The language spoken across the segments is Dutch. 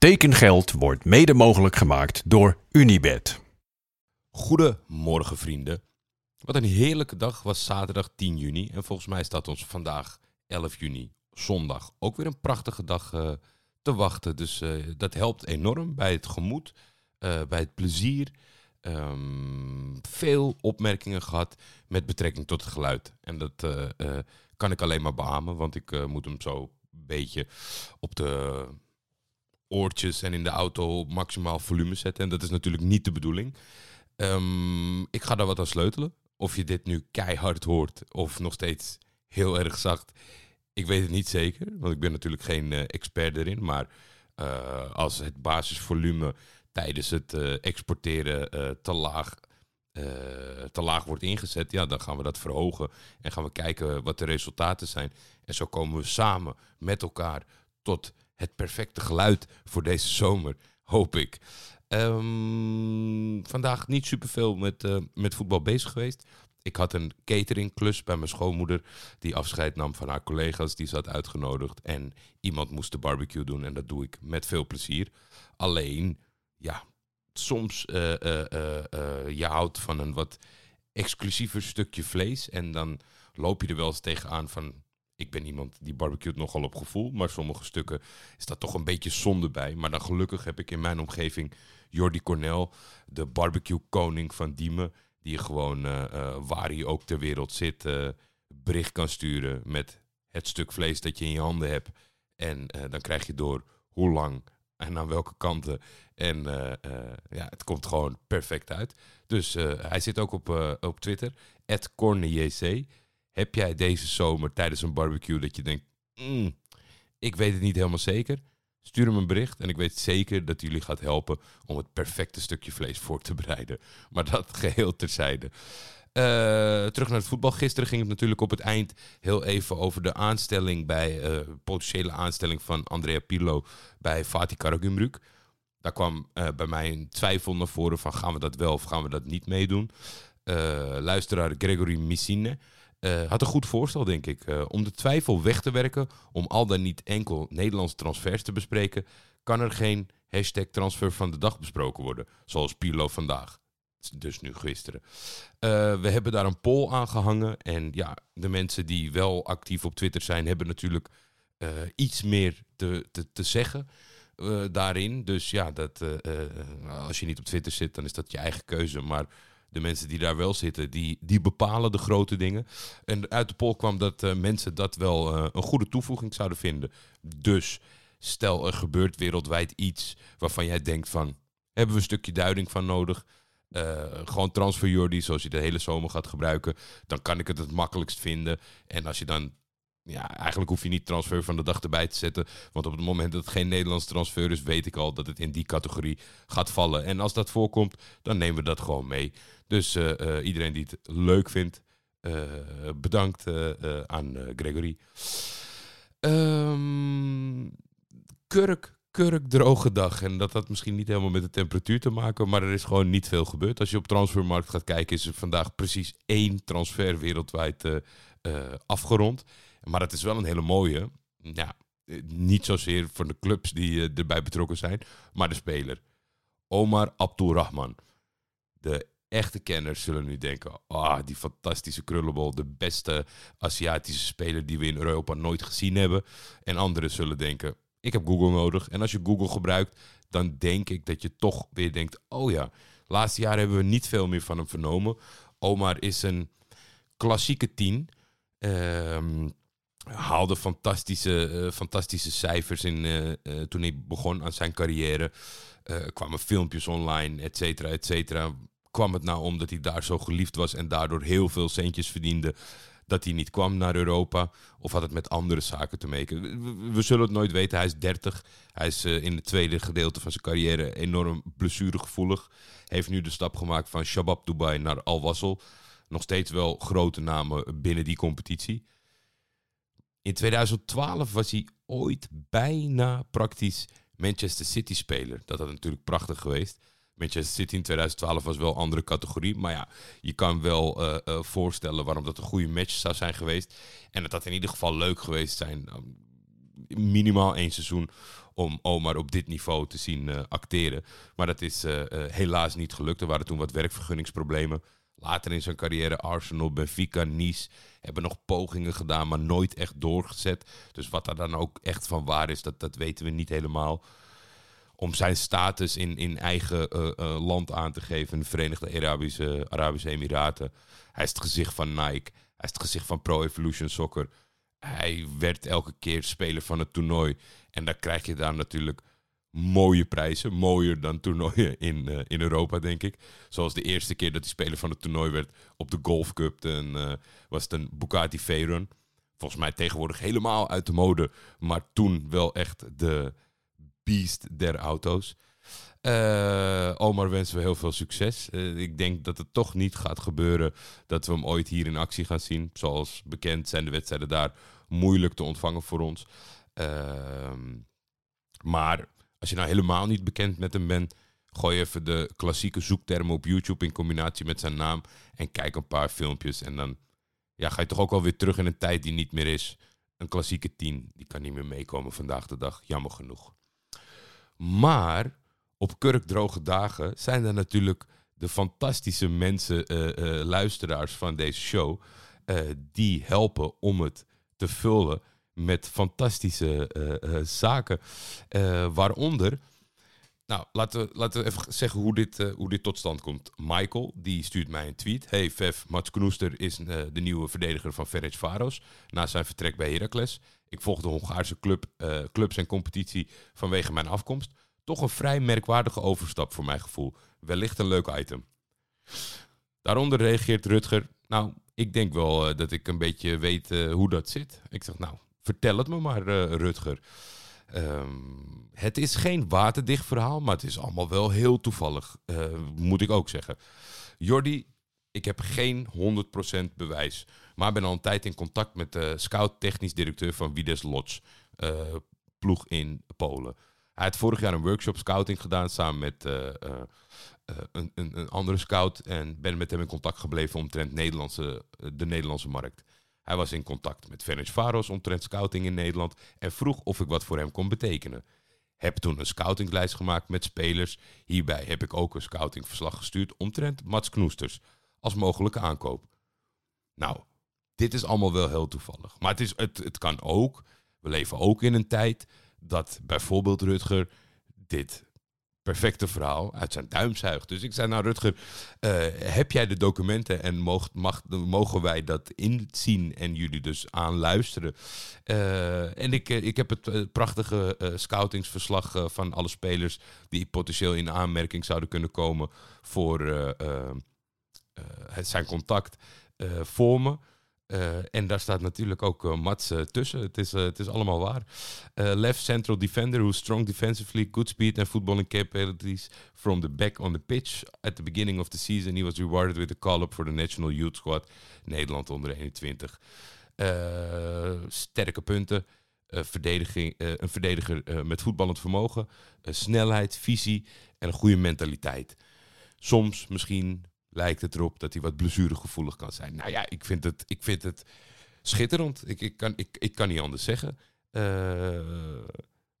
Tekengeld wordt mede mogelijk gemaakt door Unibed. Goedemorgen vrienden. Wat een heerlijke dag was zaterdag 10 juni. En volgens mij staat ons vandaag 11 juni, zondag, ook weer een prachtige dag uh, te wachten. Dus uh, dat helpt enorm bij het gemoed, uh, bij het plezier. Um, veel opmerkingen gehad met betrekking tot het geluid. En dat kan ik alleen maar beamen, want ik moet hem zo een beetje op de oortjes en in de auto maximaal volume zetten. En dat is natuurlijk niet de bedoeling. Um, ik ga daar wat aan sleutelen. Of je dit nu keihard hoort of nog steeds heel erg zacht. Ik weet het niet zeker, want ik ben natuurlijk geen uh, expert erin. Maar uh, als het basisvolume tijdens het uh, exporteren te, laag, te laag wordt ingezet, ja, dan gaan we dat verhogen. En gaan we kijken wat de resultaten zijn. En zo komen we samen met elkaar tot het perfecte geluid voor deze zomer, hoop ik. Um, vandaag niet superveel met, uh, met voetbal bezig geweest. Ik had een cateringklus bij mijn schoonmoeder die afscheid nam van haar collega's. Die zat uitgenodigd en iemand moest de barbecue doen en dat doe ik met veel plezier. Alleen, ja, soms uh, je houdt van een wat exclusiever stukje vlees en dan loop je er wel eens tegenaan van ik ben iemand die barbecue nogal op gevoel, maar sommige stukken is dat toch een beetje zonde bij. Maar dan gelukkig heb ik in mijn omgeving Jordi Cornel, de barbecue koning van Diemen, die gewoon uh, uh, waar hij ook ter wereld zit, uh, bericht kan sturen met het stuk vlees dat je in je handen hebt. En dan krijg je door hoe lang en aan welke kanten. En ja, het komt gewoon perfect uit. Dus hij zit ook op, op Twitter, @cornejc. Heb jij deze zomer tijdens een barbecue dat je denkt, mm, ik weet het niet helemaal zeker? Stuur hem een bericht en ik weet zeker dat jullie gaat helpen om het perfecte stukje vlees voor te bereiden. Maar dat geheel terzijde. Uh, terug naar het voetbal. Gisteren ging het natuurlijk op het eind heel even over de aanstelling bij, uh, potentiële aanstelling van Andrea Pirlo bij Fatih Karagümrük. Daar kwam uh, bij mij een twijfel naar voren van gaan we dat wel of gaan we dat niet meedoen. luisteraar Gregory Missine uh, had een goed voorstel, denk ik. Uh, om de twijfel weg te werken, om al dan niet enkel Nederlandse transfers te bespreken, kan er geen hashtag transfer van de dag besproken worden. Zoals Pirlo vandaag. Dus nu gisteren. Uh, we hebben daar een poll aan gehangen. En ja, de mensen die wel actief op Twitter zijn, hebben natuurlijk iets meer te, te, te zeggen. daarin. Dus ja, dat, als je niet op Twitter zit, dan is dat je eigen keuze. Maar de mensen die daar wel zitten, die, die bepalen de grote dingen. En uit de poll kwam dat uh, mensen dat wel uh, een goede toevoeging zouden vinden. Dus stel er gebeurt wereldwijd iets waarvan jij denkt van, hebben we een stukje duiding van nodig? Uh, gewoon transfer Jordi, zoals je de hele zomer gaat gebruiken, dan kan ik het het makkelijkst vinden. En als je dan ja, eigenlijk hoef je niet transfer van de dag erbij te zetten. Want op het moment dat het geen Nederlands transfer is, weet ik al dat het in die categorie gaat vallen. En als dat voorkomt, dan nemen we dat gewoon mee. Dus uh, uh, iedereen die het leuk vindt, uh, bedankt aan Gregory. Um, kurk, kurk droge dag. En dat had misschien niet helemaal met de temperatuur te maken, maar er is gewoon niet veel gebeurd. Als je op transfermarkt gaat kijken, is er vandaag precies één transfer wereldwijd afgerond. Maar het is wel een hele mooie. Ja, niet zozeer voor de clubs die erbij betrokken zijn, maar de speler. Omar Abdulrahman. De echte kenners zullen nu denken: ah, die fantastische krullenbol, de beste Aziatische speler die we in Europa nooit gezien hebben. En anderen zullen denken: ik heb Google nodig. En als je Google gebruikt, dan denk ik dat je toch weer denkt: oh ja, laatste jaar hebben we niet veel meer van hem vernomen. Omar is een klassieke tien. Um, haalde fantastische, uh, fantastische cijfers in, uh, uh, toen hij begon aan zijn carrière. Kwamen filmpjes online, et cetera, et cetera kwam het nou omdat hij daar zo geliefd was en daardoor heel veel centjes verdiende dat hij niet kwam naar Europa? Of had het met andere zaken te maken? We, zullen het nooit weten. Hij is 30. Hij is in het tweede gedeelte van zijn carrière enorm blessuregevoelig. Heeft nu de stap gemaakt van Shabab Dubai naar Al Wassel. Nog steeds wel grote namen binnen die competitie. In 2012 was hij ooit bijna praktisch Manchester City speler. Dat had natuurlijk prachtig geweest. Manchester City in 2012 was wel een andere categorie. Maar ja, je kan wel uh, uh, voorstellen waarom dat een goede match zou zijn geweest. En dat dat in ieder geval leuk geweest zijn. Um, minimaal één seizoen om Omar op dit niveau te zien eh, acteren. Maar dat is eh, eh, helaas niet gelukt. Er waren toen wat werkvergunningsproblemen. Later in zijn carrière Arsenal, Benfica, Nice hebben nog pogingen gedaan, maar nooit echt doorgezet. Dus wat daar dan ook echt van waar is, dat, dat weten we niet helemaal. Om zijn status in, in eigen land aan te geven, de Verenigde Arabische, Arabische Emiraten. Hij is het gezicht van Nike. Hij is het gezicht van Pro Evolution Soccer. Hij werd elke keer speler van het toernooi. En dan krijg je daar natuurlijk mooie prijzen. Mooier dan toernooien in, uh, in Europa, denk ik. Zoals de eerste keer dat hij speler van het toernooi werd op de Golf Cup. Dan, uh, was het een Bugatti Veyron. Volgens mij tegenwoordig helemaal uit de mode. Maar toen wel echt de beast der auto's. Uh, Omar wensen we heel veel succes. Ik denk dat het toch niet gaat gebeuren dat we hem ooit hier in actie gaan zien. Zoals bekend zijn de wedstrijden daar moeilijk te ontvangen voor ons. Uh, maar als je nou helemaal niet bekend met hem bent, gooi even de klassieke zoektermen op YouTube in combinatie met zijn naam en kijk een paar filmpjes. En dan ja, ga je toch ook wel weer terug in een tijd die niet meer is. Een klassieke tien, die kan niet meer meekomen vandaag de dag, jammer genoeg. Maar op kurkdroge dagen zijn er natuurlijk de fantastische mensen, uh, uh, luisteraars van deze show, uh, die helpen om het te vullen met fantastische zaken. waaronder, nou, laten we, laten we even zeggen hoe dit, hoe dit tot stand komt. Michael, die stuurt mij een tweet. Hey Vev, Mats Knoester is de nieuwe verdediger van Ferenc Varos na zijn vertrek bij Heracles. Ik volg de Hongaarse club, clubs en competitie vanwege mijn afkomst. Toch een vrij merkwaardige overstap voor mijn gevoel. Wellicht een leuk item. Daaronder reageert Rutger. Nou, ik denk wel uh, dat ik een beetje weet uh, hoe dat zit. Ik zeg, nou, vertel het me maar, uh, Rutger. Um, het is geen waterdicht verhaal, maar het is allemaal wel heel toevallig, moet ik ook zeggen. Jordi, ik heb geen 100% bewijs, maar ben al een tijd in contact met de scout-technisch directeur van Wides Lodz, ploeg in Polen. Hij had vorig jaar een workshop scouting gedaan samen met een, een, een, andere scout. En ben met hem in contact gebleven omtrent Nederlandse, de Nederlandse markt. Hij was in contact met Ferenc Varos omtrent scouting in Nederland. En vroeg of ik wat voor hem kon betekenen. Heb toen een scoutinglijst gemaakt met spelers. Hierbij heb ik ook een scoutingverslag gestuurd omtrent Mats Knoesters. Als mogelijke aankoop. Nou, dit is allemaal wel heel toevallig. Maar het, is, het, het kan ook. We leven ook in een tijd dat bijvoorbeeld Rutger dit perfecte verhaal uit zijn duim zuigt. Dus ik zei, nou Rutger, uh, heb jij de documenten en mocht, mag, mogen wij dat inzien en jullie dus aanluisteren? Uh, en ik, ik heb het prachtige scoutingsverslag van alle spelers die potentieel in aanmerking zouden kunnen komen voor zijn contact voor me. Uh, en daar staat natuurlijk ook uh, Mats uh, tussen. Het is, het is allemaal waar. left central defender who strong defensively, good speed and footballing capabilities from the back on the pitch. At the beginning of the season he was rewarded with a call-up for the national youth squad. Nederland onder 21. sterke punten. verdediging, een verdediger met voetballend vermogen. snelheid, visie en een goede mentaliteit. Soms misschien lijkt het erop dat hij wat blessuregevoelig kan zijn. Nou ja, ik vind het, ik vind het schitterend. Ik, ik, kan, ik, ik kan niet anders zeggen. Uh,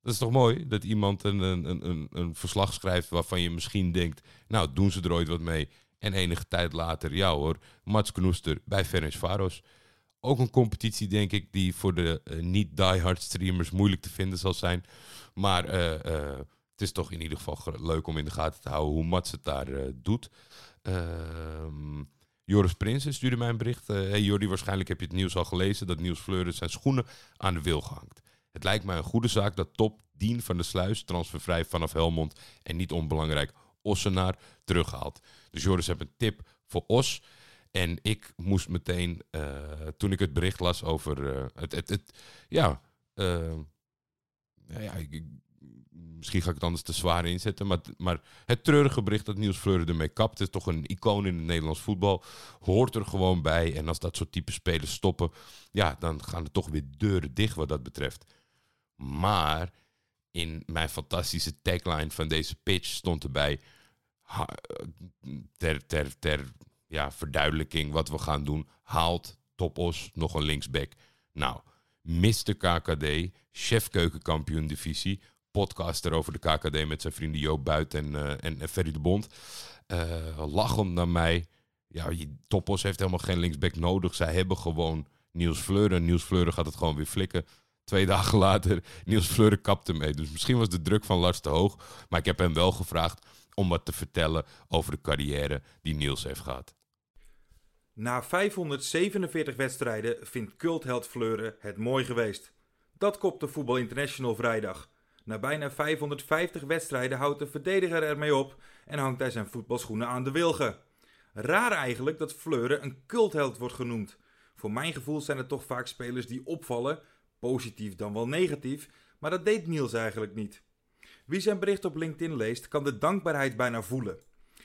dat is toch mooi dat iemand een, een, een, een verslag schrijft waarvan je misschien denkt... nou, doen ze er ooit wat mee? En enige tijd later, ja hoor, Mats Knoester bij Ferenc Varos. Ook een competitie, denk ik, die voor de uh, niet-diehard streamers moeilijk te vinden zal zijn. Maar uh, het is toch in ieder geval leuk om in de gaten te houden hoe Mats het daar doet. Uh, Joris Prinsen stuurde mij een bericht. Uh, hey Jordi, waarschijnlijk heb je het nieuws al gelezen dat Niels Fleuren zijn schoenen aan de wil gehangt. Het lijkt mij een goede zaak dat top Dien van de Sluis transfervrij vanaf Helmond en niet onbelangrijk Ossenaar terughaalt. Dus Joris heeft een tip voor Os. En ik moest meteen, uh, toen ik het bericht las over uh, het, het, ja, uh, ja, ik, misschien ga ik het anders te zwaar inzetten. Maar, maar het treurige bericht dat Niels Fleuren ermee kapt, is toch een icoon in het Nederlands voetbal. Hoort er gewoon bij. En als dat soort type spelers stoppen, ja, dan gaan er toch weer deuren dicht wat dat betreft. Maar in mijn fantastische tagline van deze pitch stond erbij. Ter, ter, ter ja, verduidelijking wat we gaan doen. Haalt Topos nog een linksback. Nou, Mr. KKD, chef keukenkampioen divisie, podcaster over de KKD met zijn vrienden Joop Buit en, uh, en, Ferry de Bond. Uh, lachend naar mij. Ja, Topos heeft helemaal geen linksback nodig. Zij hebben gewoon Niels Fleuren. Niels Fleuren gaat het gewoon weer flikken. Twee dagen later, Niels Fleuren kapte mee. Dus misschien was de druk van Lars te hoog. Maar ik heb hem wel gevraagd om wat te vertellen over de carrière die Niels heeft gehad. Na 547 wedstrijden vindt cultheld Fleuren het mooi geweest. Dat kopte Voetbal International vrijdag. Na bijna 550 wedstrijden houdt de verdediger ermee op en hangt hij zijn voetbalschoenen aan de wilgen. Raar eigenlijk dat Fleuren een cultheld wordt genoemd. Voor mijn gevoel zijn het toch vaak spelers die opvallen, positief dan wel negatief, maar dat deed Niels eigenlijk niet. Wie zijn bericht op LinkedIn leest, kan de dankbaarheid bijna voelen.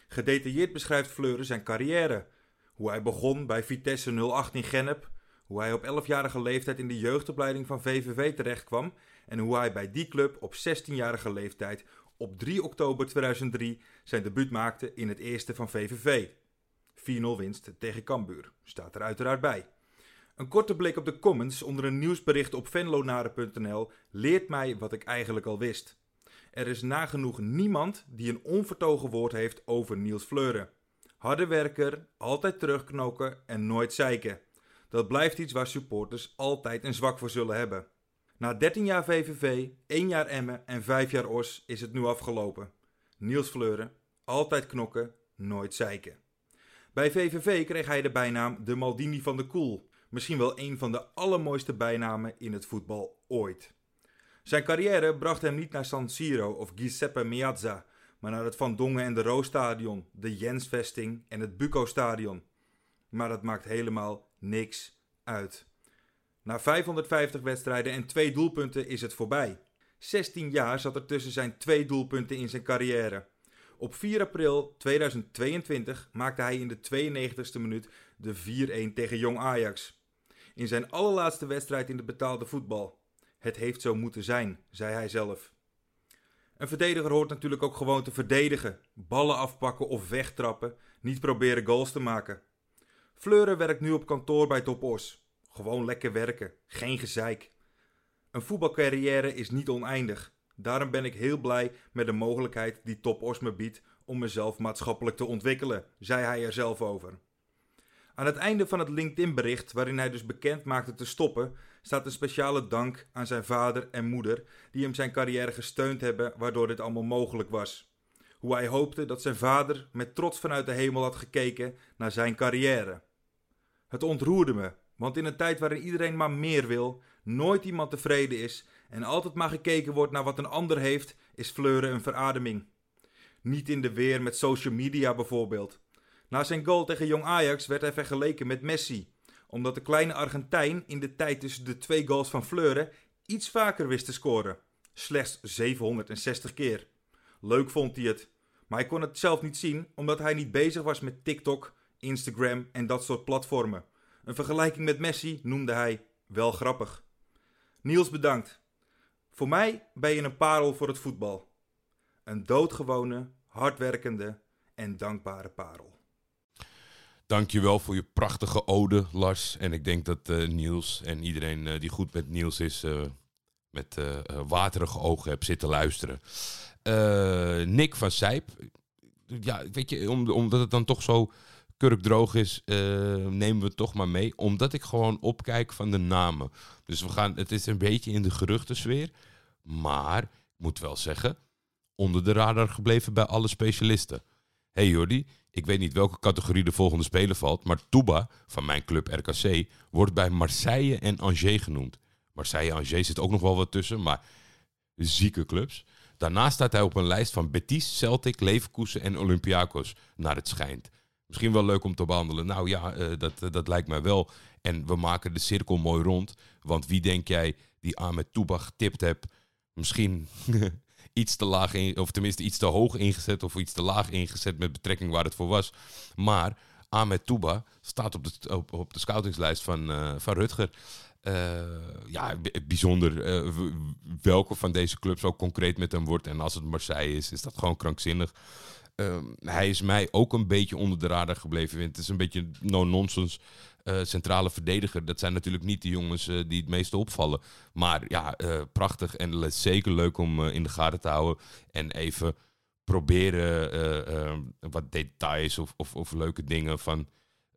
Gedetailleerd beschrijft Fleuren zijn carrière. Hoe hij begon bij Vitesse 08 in Gennep, hoe hij op 11-jarige leeftijd in de jeugdopleiding van VVV terechtkwam en hoe hij bij die club op 16-jarige leeftijd op 3 oktober 2003 zijn debuut maakte in het eerste van VVV. 4-0 winst tegen Cambuur, staat er uiteraard bij. Een korte blik op de comments onder een nieuwsbericht op venlonaren.nl leert mij wat ik eigenlijk al wist. Er is nagenoeg niemand die een onvertogen woord heeft over Niels Fleuren. Harde werker, altijd terugknokken en nooit zeiken. Dat blijft iets waar supporters altijd een zwak voor zullen hebben. Na 13 jaar VVV, 1 jaar Emmen en 5 jaar Os is het nu afgelopen. Niels Fleuren, altijd knokken, nooit zeiken. Bij VVV kreeg hij de bijnaam de Maldini van de Koel. Misschien wel een van de allermooiste bijnamen in het voetbal ooit. Zijn carrière bracht hem niet naar San Siro of Giuseppe Meazza, maar naar het Van Dongen en de Roostadion, de Jensvesting en het Buco Stadion. Maar dat maakt helemaal niks uit. Na 550 wedstrijden en twee doelpunten is het voorbij. 16 jaar zat er tussen zijn twee doelpunten in zijn carrière. Op 4 april 2022 maakte hij in de 92e minuut de 4-1 tegen Jong Ajax. In zijn allerlaatste wedstrijd in de betaalde voetbal. Het heeft zo moeten zijn, zei hij zelf. Een verdediger hoort natuurlijk ook gewoon te verdedigen, ballen afpakken of wegtrappen, niet proberen goals te maken. Fleuren werkt nu op kantoor bij Top Os. Gewoon lekker werken, geen gezeik. Een voetbalcarrière is niet oneindig. Daarom ben ik heel blij met de mogelijkheid die Top Os me biedt om mezelf maatschappelijk te ontwikkelen, zei hij er zelf over. Aan het einde van het LinkedIn-bericht, waarin hij dus bekend maakte te stoppen, staat een speciale dank aan zijn vader en moeder, die hem zijn carrière gesteund hebben, waardoor dit allemaal mogelijk was. Hoe hij hoopte dat zijn vader met trots vanuit de hemel had gekeken naar zijn carrière. Het ontroerde me, want in een tijd waarin iedereen maar meer wil, nooit iemand tevreden is en altijd maar gekeken wordt naar wat een ander heeft, is Fleuren een verademing. Niet in de weer met social media bijvoorbeeld. Na zijn goal tegen Jong Ajax werd hij vergeleken met Messi, omdat de kleine Argentijn in de tijd tussen de twee goals van Fleuren iets vaker wist te scoren. Slechts 760 keer. Leuk vond hij het, maar hij kon het zelf niet zien omdat hij niet bezig was met TikTok, Instagram en dat soort platformen. Een vergelijking met Messi noemde hij wel grappig. Niels bedankt. Voor mij ben je een parel voor het voetbal. Een doodgewone, hardwerkende en dankbare parel. Dankjewel voor je prachtige ode, Lars. En ik denk dat uh, Niels en iedereen uh, die goed met Niels is, uh, met waterige ogen hebt zitten luisteren. Nick van Sijp. Ja, weet je, om, omdat het dan toch zo kurkdroog is, nemen we toch maar mee. Omdat ik gewoon opkijk van de namen. Dus we gaan, het is een beetje in de geruchtensfeer. Maar, ik moet wel zeggen, onder de radar gebleven bij alle specialisten. hey Jordi, ik weet niet welke categorie de volgende speler valt, maar Touba van mijn club RKC wordt bij Marseille en Angers genoemd. Marseille en Angers zit ook nog wel wat tussen, maar zieke clubs. Daarnaast staat hij op een lijst van Betis, Celtic, Leverkusen en Olympiakos, naar het schijnt. Misschien wel leuk om te behandelen. Nou ja, uh, dat, uh, dat lijkt mij wel. En we maken de cirkel mooi rond. Want wie denk jij die Ahmed Touba getipt hebt? Misschien iets te laag, of tenminste iets te hoog ingezet of iets te laag ingezet met betrekking waar het voor was. Maar Ahmed Touba staat op de, op, de scoutingslijst van, uh, van Rutger. Eh, ja, bijzonder. eh, welke van deze clubs ook concreet met hem wordt. En als het Marseille is, is dat gewoon krankzinnig. Ehm, hij is mij ook een beetje onder de radar gebleven. Het is een beetje no-nonsense eh, centrale verdediger. Dat zijn natuurlijk niet de jongens eh, die het meeste opvallen. Maar ja, eh, prachtig en zeker leuk om in de gaten te houden. En even proberen eh, eh, wat details of, of, of leuke dingen van,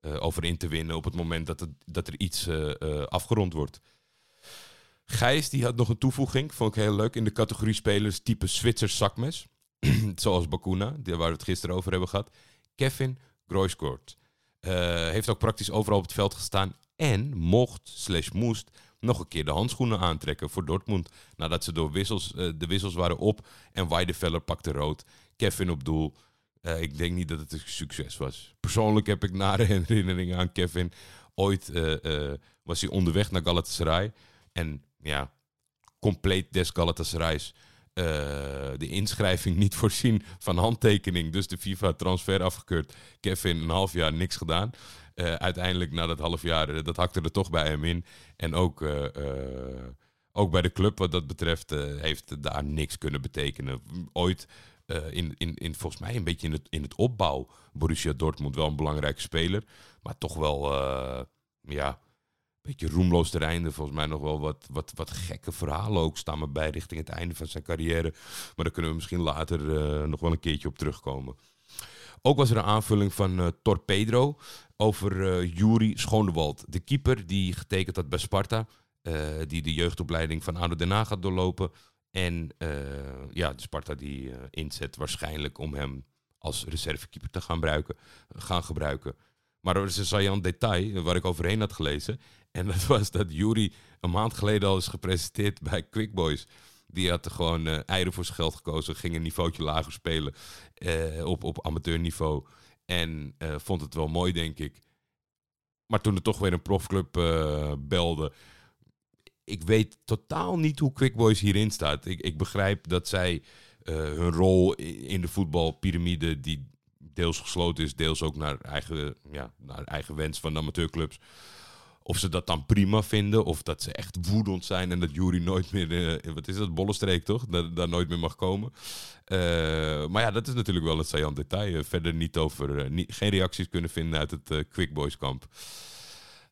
over in te winnen op het moment dat, het, dat er iets afgerond wordt. Gijs die had nog een toevoeging, vond ik heel leuk, in de categorie spelers type Zwitsers zakmes. Zoals Bakuna, waar we het gisteren over hebben gehad. Kevin Groyskort. Eh, heeft ook praktisch overal op het veld gestaan. En mocht, slash moest, nog een keer de handschoenen aantrekken voor Dortmund. Nadat ze door wissels, eh, de wissels waren op en Weidefeller pakte rood. Kevin op doel. Eh, ik denk niet dat het een succes was. Persoonlijk heb ik nare herinneringen aan Kevin. Ooit was hij onderweg naar Galatasaray. En ja, compleet des Galatasarays eh, de inschrijving niet voorzien van handtekening. Dus de FIFA transfer afgekeurd. Kevin een half jaar niks gedaan. Eh, uiteindelijk na dat half jaar, eh, dat hakte er toch bij hem in. En ook, ook bij de club wat dat betreft heeft daar niks kunnen betekenen. Ooit in, in, in, volgens mij een beetje in het, in het opbouw. Borussia Dortmund wel een belangrijke speler. Maar toch wel, ja, beetje roemloos terrein. Volgens mij nog wel wat, wat, wat gekke verhalen ook staan me bij richting het einde van zijn carrière. Maar daar kunnen we misschien later eh, nog wel een keertje op terugkomen. Ook was er een aanvulling van eh, Torpedro over eh Juri Schoonewald. De keeper die getekend had bij Sparta. die de jeugdopleiding van ADO Den Haag gaat doorlopen. En ja, de Sparta die inzet waarschijnlijk om hem als reservekeeper te gaan, gebruiken, gaan gebruiken. Maar er is een saillant detail waar ik overheen had gelezen. En dat was dat Jury een maand geleden al is gepresenteerd bij Quick Boys. Die had gewoon eh eieren voor zijn geld gekozen. Ging een niveautje lager spelen eh, op, op amateurniveau. En eh, vond het wel mooi, denk ik. Maar toen er toch weer een profclub belde. Ik weet totaal niet hoe Quick Boys hierin staat. Ik, ik begrijp dat zij hun rol in de voetbalpyramide, die deels gesloten is, deels ook naar eigen, ja, naar eigen wens van de amateurclubs. Of ze dat dan prima vinden, of dat ze echt woedend zijn en dat Jury nooit meer, eh, wat is dat, Bollestreek toch? Dat daar nooit meer mag komen. Eh, maar ja, dat is natuurlijk wel een saillant detail. Eh, Verder niet over, geen reacties kunnen vinden uit het Quick Boys kamp.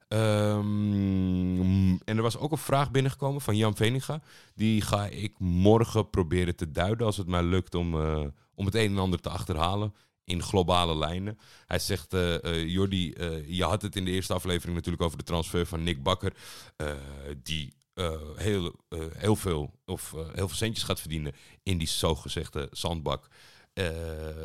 Ehm, en er was ook een vraag binnengekomen van Jan Veninga. Die ga ik morgen proberen te duiden als het mij lukt om, om het een en ander te achterhalen in globale lijnen. Hij zegt, eh, Jordi, eh, je had het in de eerste aflevering natuurlijk over de transfer van Nick Bakker. die heel, heel, veel, of, heel veel centjes gaat verdienen in die zogezegde zandbak.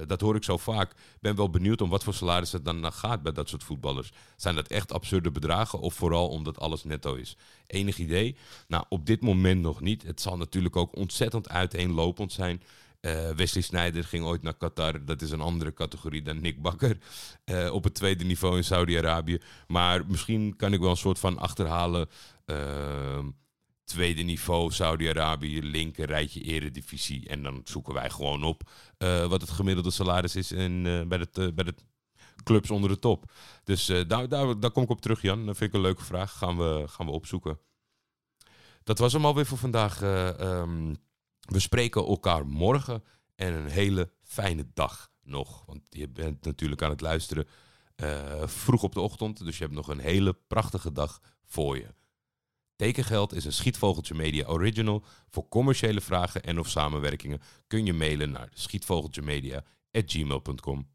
Dat hoor ik zo vaak. Ben wel benieuwd om wat voor salaris het dan naar gaat bij dat soort voetballers. Zijn dat echt absurde bedragen of vooral omdat alles netto is? Enig idee? Nou, op dit moment nog niet. Het zal natuurlijk ook ontzettend uiteenlopend zijn. Eh, Wesley Sneijder ging ooit naar Qatar. Dat is een andere categorie dan Nick Bakker. eh, op het tweede niveau in Saudi-Arabië. Maar misschien kan ik wel een soort van achterhalen. ehm, tweede niveau Saudi-Arabië, linker rijtje eredivisie. En dan zoeken wij gewoon op eh, wat het gemiddelde salaris is in, bij, het, bij de clubs onder de top. Dus daar, daar, daar kom ik op terug, Jan. Dat vind ik een leuke vraag. Gaan we, gaan we opzoeken. Dat was hem alweer voor vandaag. eh, ehm, we spreken elkaar morgen en een hele fijne dag nog. Want je bent natuurlijk aan het luisteren eh, vroeg op de ochtend. Dus je hebt nog een hele prachtige dag voor je. Tekengeld is een Schietvogeltje Media original. Voor commerciële vragen en of samenwerkingen kun je mailen naar schietvogeltjemedia.gmail.com.